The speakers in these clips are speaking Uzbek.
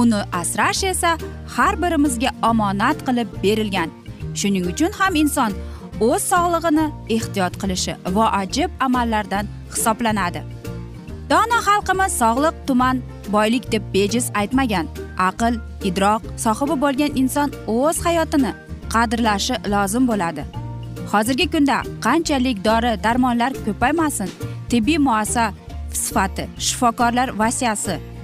Uni asrash esa har birimizga omonat qilib berilgan. Shuning uchun ham inson o'z sog'lig'ini ehtiyot qilishi voajib amallardan hisoblanadi. Dono xalqimiz sog'liq tuman boylik deb bejiz aytmagan. Aql idroq sohibi bo'lgan inson o'z hayotini qadrlashi lozim bo'ladi. Hozirgi kunda qanchalik dori darmonlar ko'paymasin tibbiy muassa sifati shifokorlar vasiyasi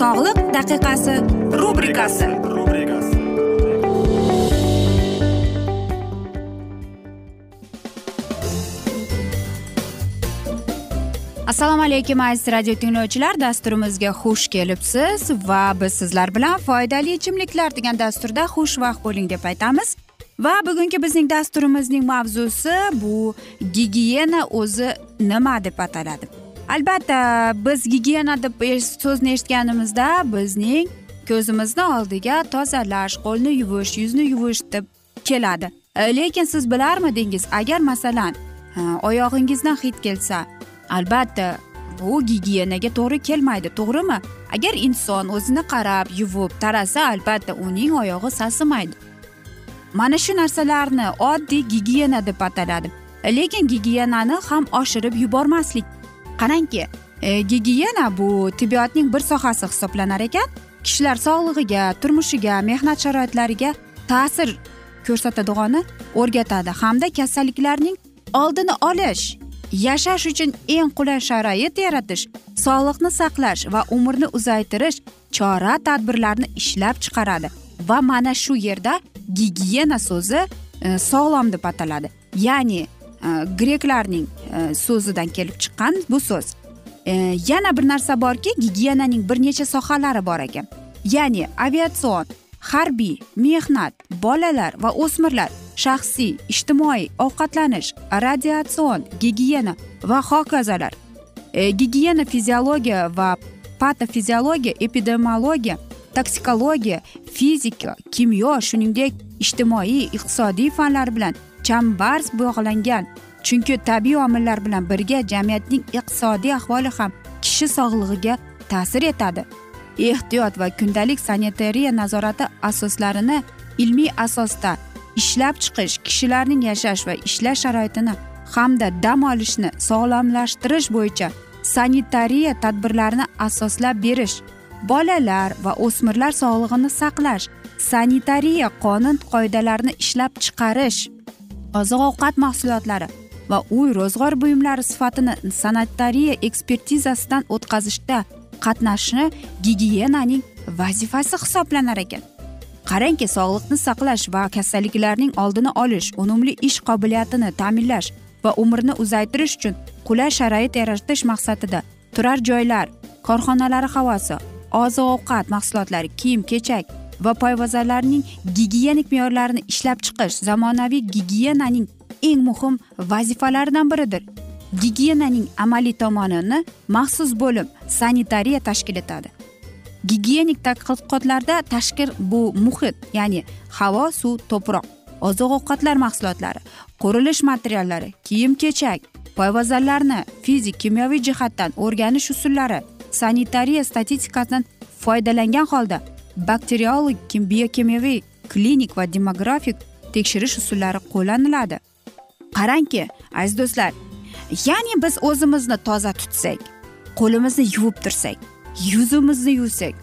Sog'liq daqiqasi rubrikasi. Assalomu alaykum aziz radio tinglovchilar. Dasturimizga xush kelibsiz va biz sizlar bilan foydali ichimliklar degan dasturda xushvaqt bo'ling deb aytamiz. Va bugungi bizning dasturimizning mavzusi bu gigiyena o'zi nima deb ataladi? Albatta biz gigiyena deb so'zni eshitganimizda bizning ko'zimizni oldiga tozalash qo'lni yuvish yuzni yuvish deb keladi. E, lekin siz bilarmidingiz agar masalan e, oyog'ingizdan hid kelsa albatta bu gigiyenaga to'g'ri kelmaydi to'g'rimi? Agar inson o'zini qarab yuvib tarasa albatta uning oyog'i sasimaydi. Mana shu narsalarni oddiy gigiyena deb ataladi e, lekin gigiyenani ham oshirib yubormaslik qarangki e, gigiyena bu tibbiyotning bir sohasi hisoblanar ekan. Kishilar sog'lig'iga turmushiga mehnat sharoitlariga ta'sir ko'rsatadigani o'rgatadi. Hamda kasalliklarning oldini olish yashash uchun eng qulay sharoit yaratish sog'liqni saqlash va umrni uzaytirish chora tadbirlarni ishlab chiqaradi. Va mana shu yerda gigiyena so'zi e, sog'lom deb ataladi. Ya'ni Э, greklarning э, so'zidan kelib chiqqan bu so'z. Э, yana bir narsa borki gigiyenaning bir necha sohalari bor ekan. Ya'ni aviatsion harbiy mehnat bolalar va o'smirlar shaxsiy ijtimoiy ovqatlanish radiatsion gigiyena va hokazolar. Gigiyena fiziologiya va patofiziologiya epidemiologiya toksikologiya fizika kimyo shuningdek ijtimoiy iqtisodiy fanlar bilan chambars bog'langan. Chunki tabiiy omillar bilan birga jamiyatning iqtisodiy ahvoli ham kishi sog'lig'iga ta'sir etadi. Ehtiyot va kundalik sanitariya nazorati asoslarini ilmiy asosda ishlab chiqish kishilarning yashash va ishlash sharoitini hamda dam olishni sog'lomlashtirish bo'yicha sanitariya tadbirlarini asoslab berish bolalar va o'smirlar sog'lig'ini saqlash sanitariya qonun qoidalarini ishlab chiqarish oziq ovqat mahsulotlari va uy ro'zg'or buyumlari sifatini sanitariya ekspertizasidan o'tkazishda qatnashishi gigiyenaning vazifasi hisoblanar ekan. Qarangki sog'liqni saqlash va kasalliklarning oldini olish unumli ish qobiliyatini ta'minlash va umrni uzaytirish uchun qulay sharoit yaratish maqsadida turar joylar korxonalari havosi oziq ovqat mahsulotlari kiyim kechak va poyvazarlarning gigiyenik me'yorlarini ishlab chiqish zamonaviy gigiyenaning eng muhim vazifalaridan biridir. Gigiyenaning amaliy tomonini maxsus bo'lim sanitariya tashkil etadi. Gigiyenik tadqiqotlarda tashkil bu muhit ya'ni havo suv to'proq oziq ovqatlar mahsulotlari qurilish materiallari kiyim kechak poyvazallarni fizik kimyoviy jihatdan o'rganish usullari sanitariya statistikasidan foydalangan holda bakteriologik biokimyoviy klinik va demografik tekshirish usullari qo'llaniladi. Qarangki aziz do'stlar ya'ni biz o'zimizni toza tutsak qo'limizni yuvib tursak yuzimizni yuvsak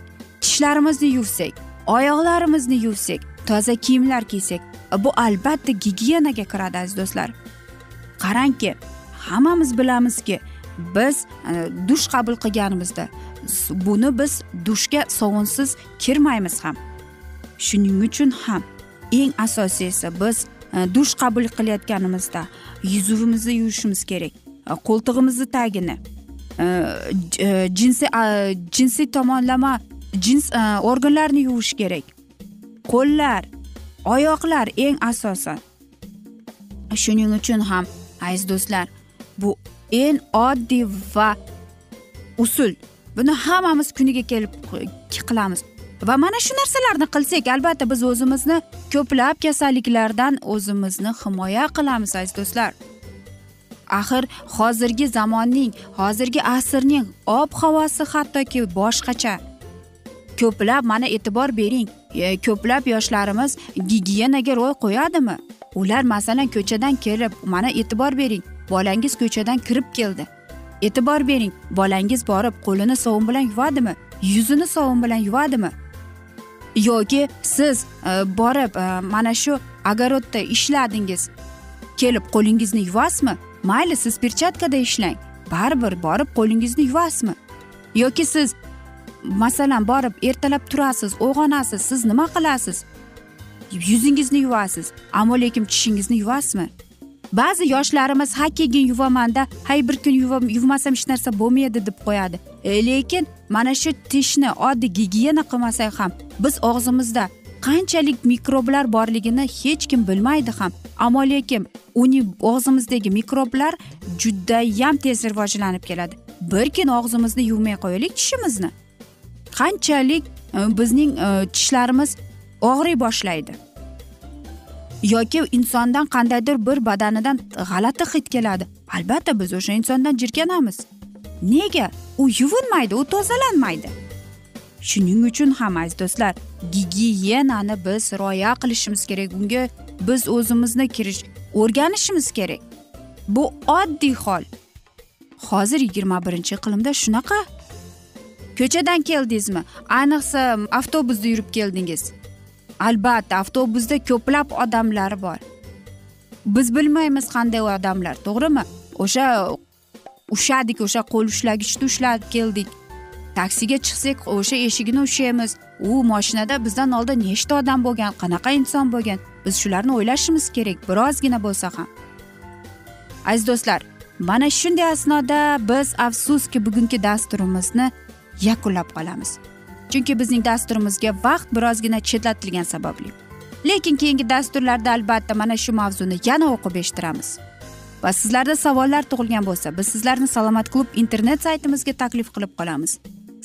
tishlarimizni yuvsak oyoqlarimizni yuvsak toza kiyimlar kiysak bu albatta gigiyenaga kiradi aziz do'stlar. Qarangki hammamiz bilamizki biz e, dush qabul qilganimizda buni biz dushga sovunsiz kirmaymiz ham. Shuning uchun ham eng asosiysi biz e, dush qabul qilayotganimizda yuzimizni yuvishimiz kerak e, qo'ltig'imizni tagini e, jinsiy jinsiy tomonlama jins organlarni yuvish kerak. Qo'llar oyoqlar eng asosan shuning uchun ham aziz do'stlar bu eng oddiy va usul buni hammamiz kuniga kelib qilamiz. Va mana shu narsalarni qilsak albatta biz o'zimizni ko'plab kasalliklardan o'zimizni himoya qilamiz aziz do'stlar. Axir hozirgi zamonning hozirgi asrning ob havosi hattoki boshqacha. Ko'plab mana e'tibor bering e, ko'plab yoshlarimiz gigiyenaga ro'y qo'yadimi? Ular masalan ko'chadan kelib mana e'tibor bering bolangiz ko'chadan kirib keldi. E'tibor bering bolangiz borib qo'lini sovun bilan yuvadimi? Yuzini sovun bilan yuvadimi? Yoki siz e, borib e, mana shu огородda ishladingiz kelib qo'lingizni yuvasizmi mayli siz perchatkada ishlang baribir borib qo'lingizni yuvasizmi yoki siz masalan borib ertalab turasiz uyg'onasiz siz nima qilasiz? Yuzingizni yuvasiz ammo lekin tishingizni yuvasizmi ba'zi yoshlarimiz ha keyin yuvamanda hay bir kun yuvmasam hech narsa bo'lmaydi deb qo'yadi. E, lekin mana shu tishni oddiy gigiyena qilmasak ham biz og'zimizda qanchalik mikroblar borligini hech kim bilmaydi ham. Ammo lekin uning og'zimizdagi mikroblar judayam tez rivojlanib keladi. Bir kun og'zimizni yuvmay qo'yaylik tishimizni. Qanchalik e, bizning e, tishlarimiz og'riy boshlaydi. Yoki insondan qandaydir bir badanidan g'alati hid keladi. Albatta biz o'sha insondan jirkanamiz. Nega? U yuvinmaydi u tozalanmaydi. Shuning uchun ham aziz do'stlar gigiyenani biz rioya qilishimiz kerak. Unga biz o'zimizni kirish o'rganishimiz kerak. Bu oddiy hol. Hozir yigirma birinchi iqlimda shunaqa. Ko'chadan keldingizmi? Ayniqsa avtobusda yurib keldingiz. Albatta avtobusda ko'plab odamlar bor. Biz bilmaymiz qanday odamlar to'g'rimi? O'sha ushladik o'sha qo'l ushlagichni ushlab keldik. Taksiga chiqsak o'sha eshigini ushlaymiz u moshinada bizdan oldin nechta odam bo'lgan qanaqa inson bo'lgan? Biz shularni o'ylashimiz kerak birozgina bo'lsa ham. Aziz do'stlar mana shunday asnoda biz afsuski bugungi dasturimizni yakunlab qolamiz. Chunki bizning dasturimizga vaqt birozgina chetlatilgani sababli. Lekin keyingi dasturlarda albatta mana shu mavzuni yana o'qib eshittiramiz. Va sizlarda savollar tug'ilgan bo'lsa biz sizlarni salomat klub internet saytimizga taklif qilib qolamiz.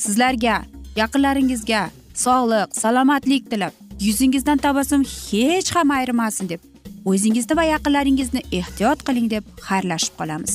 Sizlarga yaqinlaringizga sog'lik salomatlik tilab yuzingizdan tabassum hech ham ayrimasin deb o'zingizni va yaqinlaringizni ehtiyot qiling deb xayrlashib qolamiz.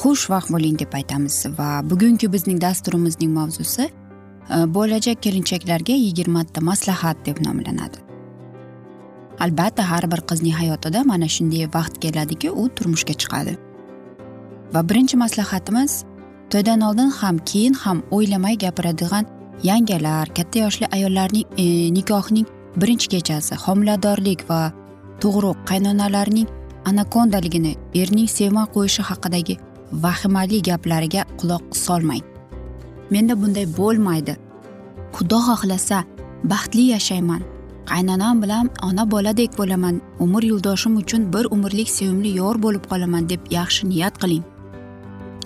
xushvaqt bo'ling deb aytamiz. Va bugungi bizning dasturimizning mavzusi e, bo'lajak kelinchaklarga yigirmata maslahat deb nomlanadi. Albatta har bir qizning hayotida mana shunday vaqt keladiki u turmushga chiqadi. Va birinchi maslahatimiz to'ydan oldin ham keyin ham o'ylamay gapiradigan yangalar katta yoshli ayollarning e, nikohning birinchi kechasi homiladorlik va tug'ruq qaynonalarning anakondaligini erning sevmay qo'yishi haqidagi vahimali gaplariga quloq solmang. Menda bunday bo'lmaydi. Xudo xohlasa baxtli yashayman. Qaynonam bilan ona boladek bo'laman. Umr yo'ldoshim uchun bir umrlik sevimli yor bo'lib qolaman deb yaxshi niyat qiling.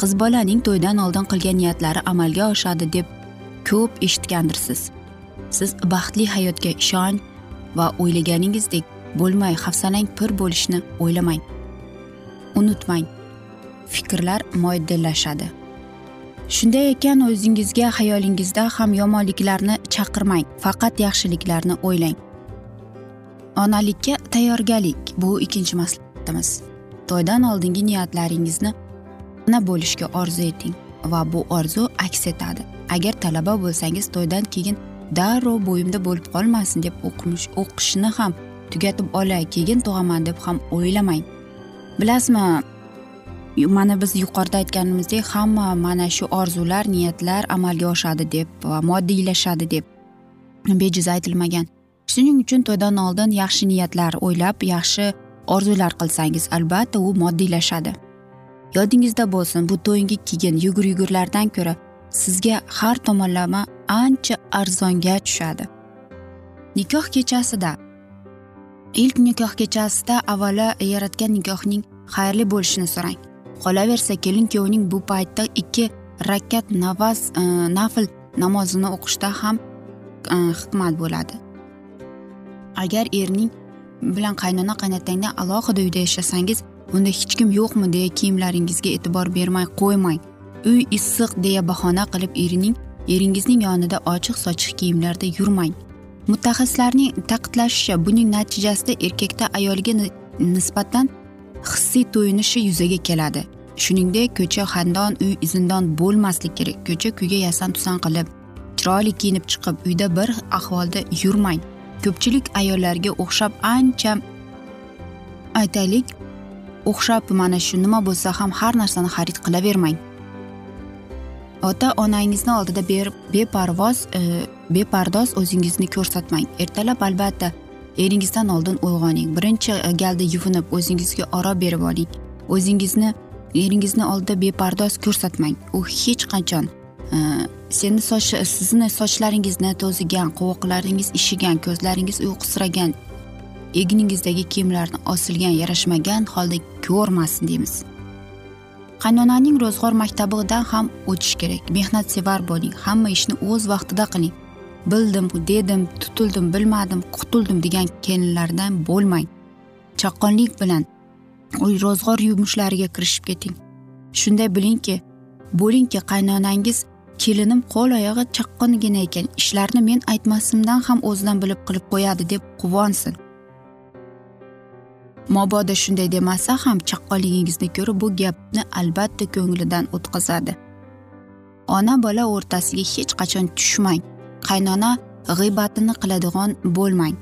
Qiz bolaning to'ydan oldin qilgan niyatlari amalga oshadi deb ko'p eshitgandirsiz. Siz baxtli hayotga ishonch va o'ylaganingizdek bo'lmay hafsalang pir bo'lishni o'ylamang. Unutmang fikrlar moydillashadi. Shunday ekan o'zingizga xayolingizda ham yomonliklarni chaqirmang faqat yaxshiliklarni o'ylang. Onalikka tayyorgarlik bu ikkinchi maslahatimiz to'ydan oldingi niyatlaringizni ona bo'lishga orzu eting va bu orzu aks etadi. Agar talaba bo'lsangiz to'ydan keyin darrov bo'yimda bo'lib qolmasin deb o'qimish o'qishni ham tugatib olay keyin tug'aman deb ham o'ylamang. Bilasizmi mana biz yuqorida aytganimizdek hamma mana shu orzular niyatlar amalga oshadi deb va moddiylashadi deb bejiz aytilmagan. Shuning uchun to'ydan oldin yaxshi niyatlar o'ylab yaxshi orzular qilsangiz albatta u moddiylashadi. Yodingizda bo'lsin bu to'yingi keyin yugur yugurlardan ko'ra sizga har tomonlama ancha arzonga tushadi. Nikoh kechasida ilk nikoh kechasida avvalo yaratgan nikohning xayrli bo'lishini so'rang. Qolaversa kelin kuyovning bu paytda ikki rakat navaz e, nafl namozini o'qishda ham e, hikmat bo'ladi. Agar erning bilan qaynona qaynotangdan alohida uyda yashasangiz unda hech kim yo'qmi deya kiyimlaringizga e'tibor bermay qo'ymang. Uy issiq deya bahona qilib erining eringizning yonida ochiq sochiq kiyimlarda yurmang. Mutaxassislarning ta'kidlashicha buning natijasida erkakda ayolga nisbatan hissiy to'yinishi yuzaga keladi. Shuningdek ko'cha xandon uy zindon bo'lmaslik kerak. Ko'cha kuyga yasan tusan qilib chiroyli kiyinib chiqib uyda bir ahvolda yurmang. Ko'pchilik ayollarga o'xshab ancha aytaylik o'xshab mana shu nima bo'lsa ham har narsani xarid qilavermang. Ota onangizni oldida beparvoz e, bepardoz o'zingizni ko'rsatmang. Ertalab albatta eringizdan oldin uyg'oning. Birinchi e, galda yuvinib o'zingizga oro berib oling. O'zingizni eringizni oldida bepardoz ko'rsatmang. U hech qachon e, seni soch sizni sochlaringizni to'zigan qovoqlaringiz ishigan ko'zlaringiz uyqusiragan egningizdagi kiyimlarni osilgan yarashmagan holda ko'rmasin deymiz. Qaynonaning ro'zg'or maktabidan ham o'tish kerak. Mehnatsevar bo'ling. Hamma ishni o'z vaqtida qiling. Bildim dedim tutildim bilmadim qutuldim degan kelinlardan bo'lmang. Chaqqonlik bilan ro'zg'or yumushlariga kirishib keting. Shunday bilingki bo'lingki qaynonangiz kelinim qo'l oyog'i chaqqongina ekan ishlarni men aytmasimdan ham o'zidan bilib qilib qo'yadi deb quvonsin. Mabodo shunday demasa ham chaqqonligingizni ko'rib bu gapni albatta ko'nglidan o'tkazadi. Ona bola o'rtasiga hech qachon tushmang. Qaynona g'iybatini qiladigan bo'lmang.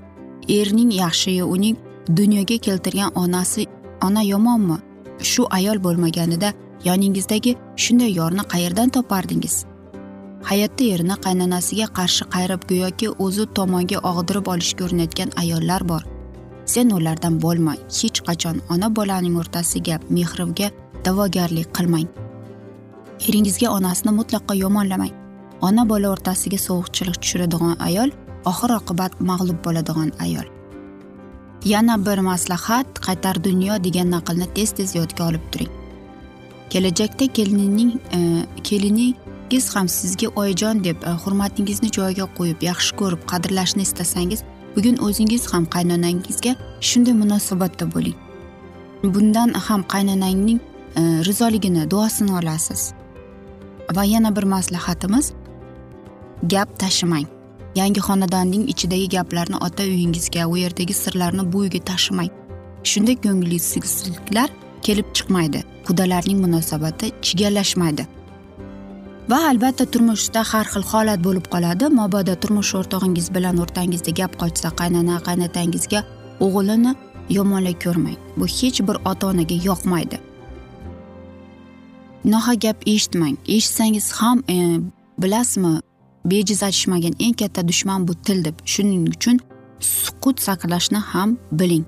Erning yaxshi uning dunyoga keltirgan onasi ona yomonmi? Shu ayol bo'lmaganida yoningizdagi shunday yorni qayerdan topardingiz? Hayotda erini qaynonasiga qarshi qayrab go'yoki o'zi tomonga og'dirib olishga urinayotgan ayollar bor. Sen ulardan bo'lma hech qachon ona bolaning o'rtasiga mehrga da'vogarlik qilmang. Eringizga onasini mutlaqo yomonlamang. Ona bola o'rtasiga sovuqchilik tushiradigan ayol oxir oqibat mag'lub bo'ladigan ayol. Yana bir maslahat qaytar dunyo degan naqlni tez tez yodga olib turing. Kelajakda kelininning e, keliningiz ham sizga oyijon deb e, hurmatingizni joyiga qo'yib yaxshi ko'rib qadrlashni istasangiz bugun o'zingiz ham qaynonangizga shunday munosabatda bo'ling. Bundan ham qaynonangning e, rizoligini duosini olasiz. Va yana bir maslahatimiz gap tashimang. Yangi xonadonning ichidagi gaplarni ota uyingizga u yerdagi sirlarni bu uyga tashimang. Shunday ko'ngilsizliklar kelib chiqmaydi. Qudalarning munosabati chigallashmaydi. Va albatta turmushda har xil holat bo'lib qoladi. Mabodo turmush o'rtog'ingiz bilan o'rtangizda gap qochsa qaynona qaynotangizga o'g'lini yomonlik ko'rmang. Bu hech bir ota onaga yoqmaydi. Nohaq gap eshitmang. Eshitsangiz ham e, bilasizmi? Bejiz aytishmagan eng katta dushman bu til deb. Shuning uchun suqut saqlashni ham biling.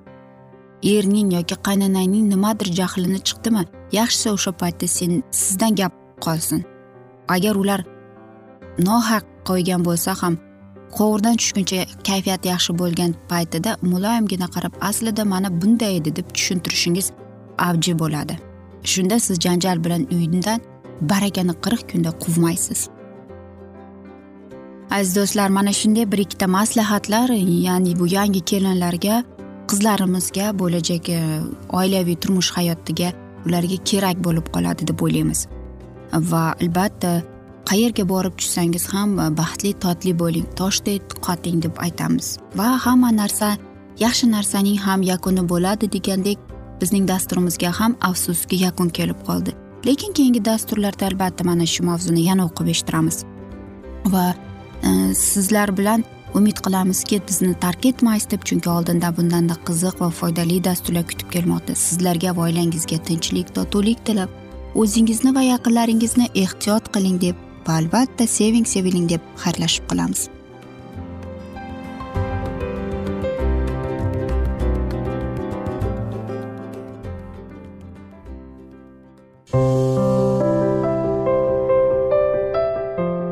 Erning yoki qaynonangning nimadir jahlini chiqdimi? Yaxshisi o'sha paytda sen sizdan gap qolsin. Agar ular nohaq qo'ygan bo'lsa ham qovurdan tushguncha kayfiyati yaxshi bo'lgan paytida muloyimgina qarab aslida mana bunday edi deb tushuntirishingiz avji bo'ladi. Shunda siz janjal bilan uydan barakani qirq kunda quvmaysiz. Aziz do'stlar mana shunday bir ikkita maslahatlar ya'ni bu yangi kelinlarga qizlarimizga bo'lajak e, oilaviy turmush hayotiga ularga kerak bo'lib qoladi deb o'ylaymiz. Va albatta qayerga borib tushsangiz ham baxtli totli bo'ling toshdek qoting deb aytamiz. Va hamma narsa yaxshi narsaning ham yakuni bo'ladi degandek bizning dasturimizga ham afsuski yakun kelib qoldi. Lekin keyingi dasturlarda albatta mana shu mavzuni yana o'qib eshittiramiz. Va Э, sizlar bilan umid qilamizki bizni tark etmaysiz deb chunki oldinda bundanda qiziq va foydali dasturlar kutib kelmoqda. Sizlarga va oilangizga tinchlik totuvlik tilab o'zingizni va yaqinlaringizni ehtiyot qiling deb va albatta seving seviling deb xayrlashib qolamiz.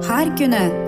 Har kuni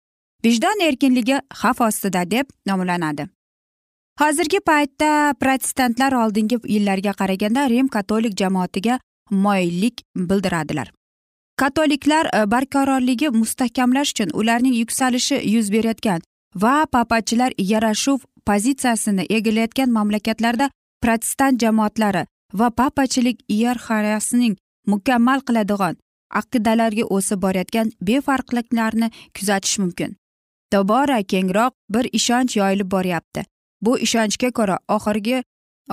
vijdon erkinligi xavf ostida deb nomlanadi. Hozirgi paytda protestantlar oldingi yillarga qaraganda rim katolik jamoatiga moyillik bildiradilar. Katoliklar e, barqarorligi mustahkamlash uchun ularning yuksalishi yuz berayotgan va papachilar yarashuv pozitsiyasini egallayotgan mamlakatlarda protestant jamoatlari va papachilik iyerarxiyasining mukammal qiladigan aqidalarga o'sib borayotgan befarqliklarni kuzatish mumkin. Tobora kengroq bir ishonch yoyilib boryapti. Bu ishonchga ko'ra oxirgi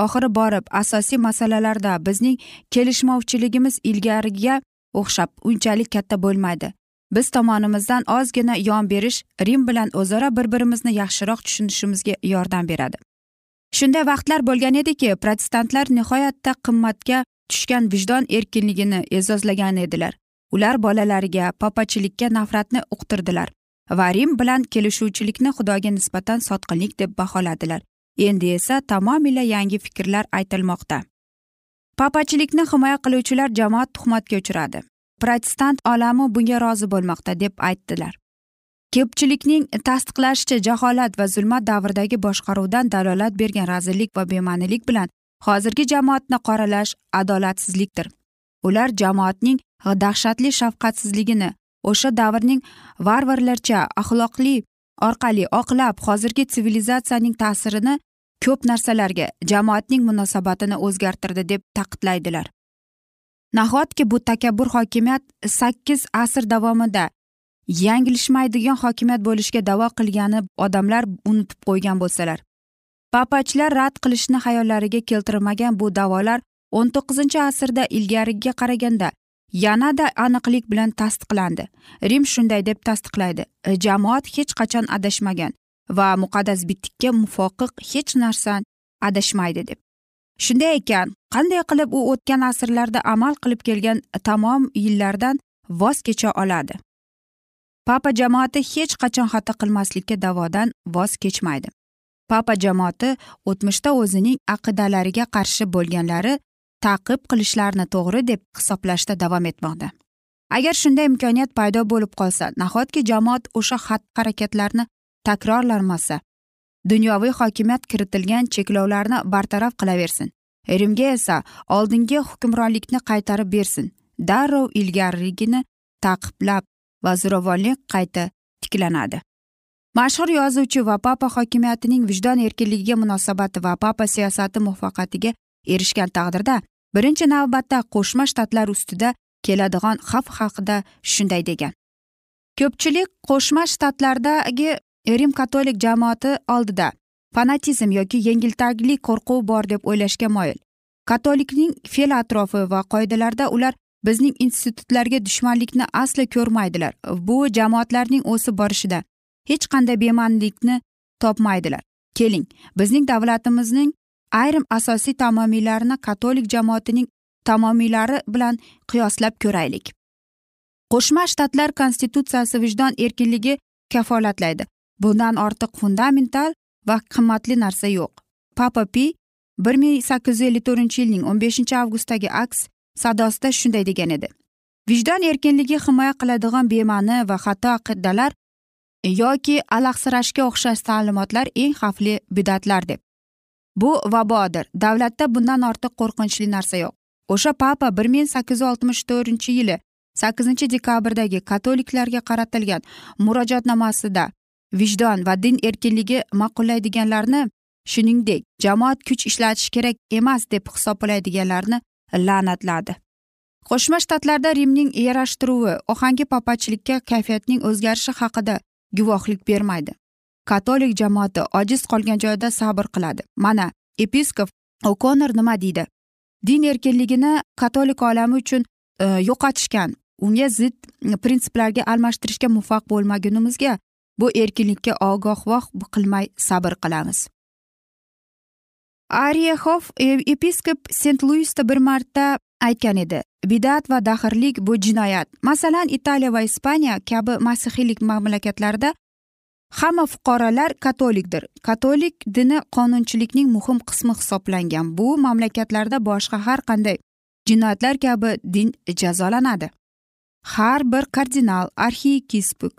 oxiri borib asosiy masalalarda bizning kelishmovchiligimiz ilgarigiga o'xshab unchalik katta bo'lmaydi. Biz tomonimizdan ozgina yon berish rim bilan o'zaro bir birimizni yaxshiroq tushunishimizga yordam beradi. Shunday vaqtlar bo'lgan ediki protestantlar nihoyatda qimmatga tushgan vijdon erkinligini e'zozlagan edilar. Ular bolalariga papachilikka nafratni uqtirdilar. Va rim bilan kelishuvchilikni xudoga nisbatan sotqinlik deb baholadilar. Endi esa tamomila yangi fikrlar aytilmoqda. Papachilikni himoya qiluvchilar jamoat tuhmatga uchradi. Protestant olami bunga rozi bo'lmoqda deb aytdilar. Ko'pchilikning tasdiqlashicha jaholat va zulmat davridagi boshqaruvdan dalolat bergan razillik va bema'nilik bilan hozirgi jamoatni qoralash adolatsizlikdir. Ular jamoatning dahshatli shafqatsizligini o'sha davrning varvarlarcha axloqli orqali oqlab hozirgi sivilizatsiyaning ta'sirini ko'p narsalarga jamoatning munosabatini o'zgartirdi deb ta'kidlaydilar nahotki bu takabbur hokimiyat sakkiz asr davomida yanglishmaydigan hokimiyat bo'lishga da'vo qilgani odamlar unutib qo'ygan bo'lsalar? Papachilar rad qilishni xayollariga keltirmagan bu da'volar o'n to'qqizinchi asrda ilgarigiga qaraganda yanada aniqlik bilan tasdiqlandi. Rim shunday deb tasdiqlaydi. Jamoat hech qachon adashmagan va muqaddas bitikka muvofiq hech narsa adashmaydi deb. Shunday ekan qanday qilib u o'tgan asrlarda amal qilib kelgan tamom yillardan voz kecha oladi? Papa jamoati hech qachon xato qilmaslikka da'vodan voz kechmaydi. Papa jamoati o'tmishda o'zining aqidalariga qarshi bo'lganlari taqib qilishlarini to'g'ri deb hisoblashda davom etmoqda. Agar shunday imkoniyat paydo bo'lib qolsa nahotki jamoat o'sha xatti harakatlarni takrorlamasa dunyoviy hokimiyat kiritilgan cheklovlarni bartaraf qilaversin rimga esa oldingi hukmronlikni qaytarib bersin darrov ilgarigini taqiblab va zo'ravonlik qayta tiklanadi. Mashhur yozuvchi va papa hokimiyatining vijdon erkinligiga munosabati va papa siyosati muvaffaqiyatiga erishgan taqdirda birinchi navbatda qo'shma shtatlar ustida keladigan xavf haqida shunday degan. Ko'pchilik qo'shma shtatlardagi rim katolik jamoati oldida fanatizm yoki yengiltaklik qo'rquv bor deb o'ylashga moyil. Katolikning fe'l atrofi va qoidalarida ular bizning institutlarga dushmanlikni asli ko'rmaydilar. Bu jamoatlarning o'sib borishida hech qanday bema'nilikni topmaydilar. Keling bizning davlatimizning ayrim asosiy tamomiylarini katolik jamoatining tamomiylari bilan qiyoslab ko'raylik. Qo'shma shtatlar konstitutsiyasi vijdon erkinligi kafolatlaydi. Bundan ortiq fundamental va qimmatli narsa yo'q. Papa pi bir ming sakkiz yuz ellik to'rtinchi yilning o'n beshinchi avgustdagi aks sadosida shunday degan edi. Vijdon erkinligi himoya qiladigan bema'ni va xato aqidalar yoki alahsirashga o'xshash ta'limotlar eng xavfli bidatlar deb. Bu vabodir. Davlatda bundan ortiq qo'rqinchli narsa yo'q. O'sha papa bir ming sakkiz yuz oltmish to'rtinchi yili sakkizinchi dekabrdagi katoliklarga qaratilgan murojaatnomasida vijdon va din erkinligi ma'qullaydiganlarni shuningdek jamoat kuch ishlatish kerak emas deb hisoblaydiganlarni la'natladi. Qo'shma shtatlarda rimning yarashtiruvi ohangi papachilikka kayfiyatning o'zgarishi haqida guvohlik bermaydi. Katolik jamoati ojiz qolgan joyda sabr qiladi. Mana episkop okonor nima deydi? Din erkinligini katolik olami uchun e, yo'qotishgan unga zid e, prinsiplarga almashtirishga muvaffaq bo'lmagunimizga bu erkinlikka ogohvoh qilmay sabr qilamiz. Ariyexof e, episkop sent luisda bir marta aytgan edi bidat va dahrlik bu jinoyat. Masalan italiya va ispaniya kabi masihiylik mamlakatlarida hamma fuqarolar katolikdir. Katolik dini qonunchilikning muhim qismi hisoblangan. Bu mamlakatlarda boshqa har qanday jinoyatlar kabi din jazolanadi. Har bir kardinal arxiyepiskop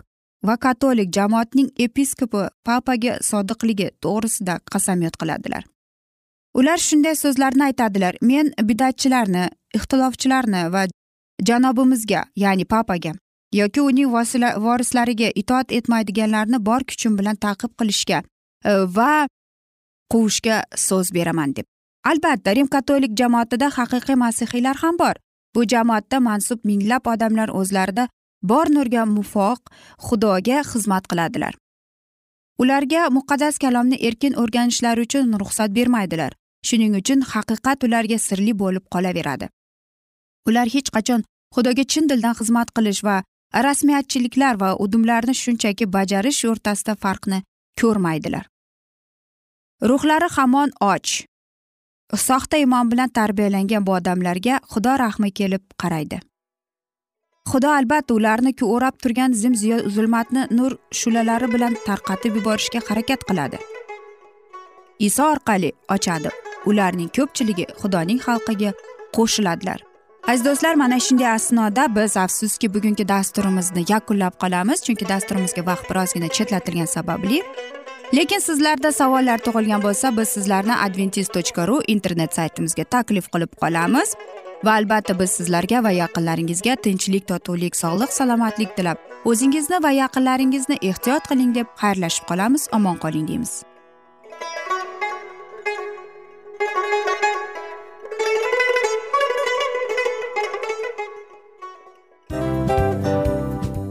va katolik jamoatning episkopi papaga sodiqligi to'g'risida qasamyod qiladilar. Ular shunday so'zlarni aytadilar. Men bidatchilarni ixtilofchilarni va janobimizga ya'ni papaga yoki uning vorislariga itoat etmaydiganlarni bor kuchim bilan taqib qilishga e, va quvishga so'z beraman deb. Albatta rim katolik jamoatida haqiqiy masihiylar ham bor. Bu jamoatda mansub minglab odamlar o'zlarida bor nurga mufoq xudoga xizmat qiladilar. Ularga muqaddas kalomni erkin o'rganishlari uchun ruxsat bermaydilar. Shuning uchun haqiqat ularga sirli bo'lib qolaveradi. Ular hech qachon xudoga chin dildan xizmat qilish va rasmiyatchiliklar va udumlarni shunchaki bajarish o'rtasida farqni ko'rmaydilar. Ruhlari hamon och. Soxta imon bilan tarbiyalangan bu odamlarga xudo rahmi kelib qaraydi. Xudo albatta ularni o'rab turgan zim zulmatni nur shulalari bilan tarqatib yuborishga harakat qiladi. Iso orqali ochadi. Ularning ko'pchiligi xudoning xalqiga qo'shiladilar. Aziz do'stlar mana shunday asnoda biz afsuski bugungi dasturimizni yakunlab qolamiz chunki dasturimizga vaqt birozgina chetlatilgani sababli. Lekin sizlarda savollar tug'ilgan bo'lsa biz sizlarni adventis tochka ru internet saytimizga taklif qilib qolamiz va albatta biz sizlarga va yaqinlaringizga tinchlik totuvlik sog'lik salomatlik tilab o'zingizni va yaqinlaringizni ehtiyot qiling deb xayrlashib qolamiz omon qoling deymiz.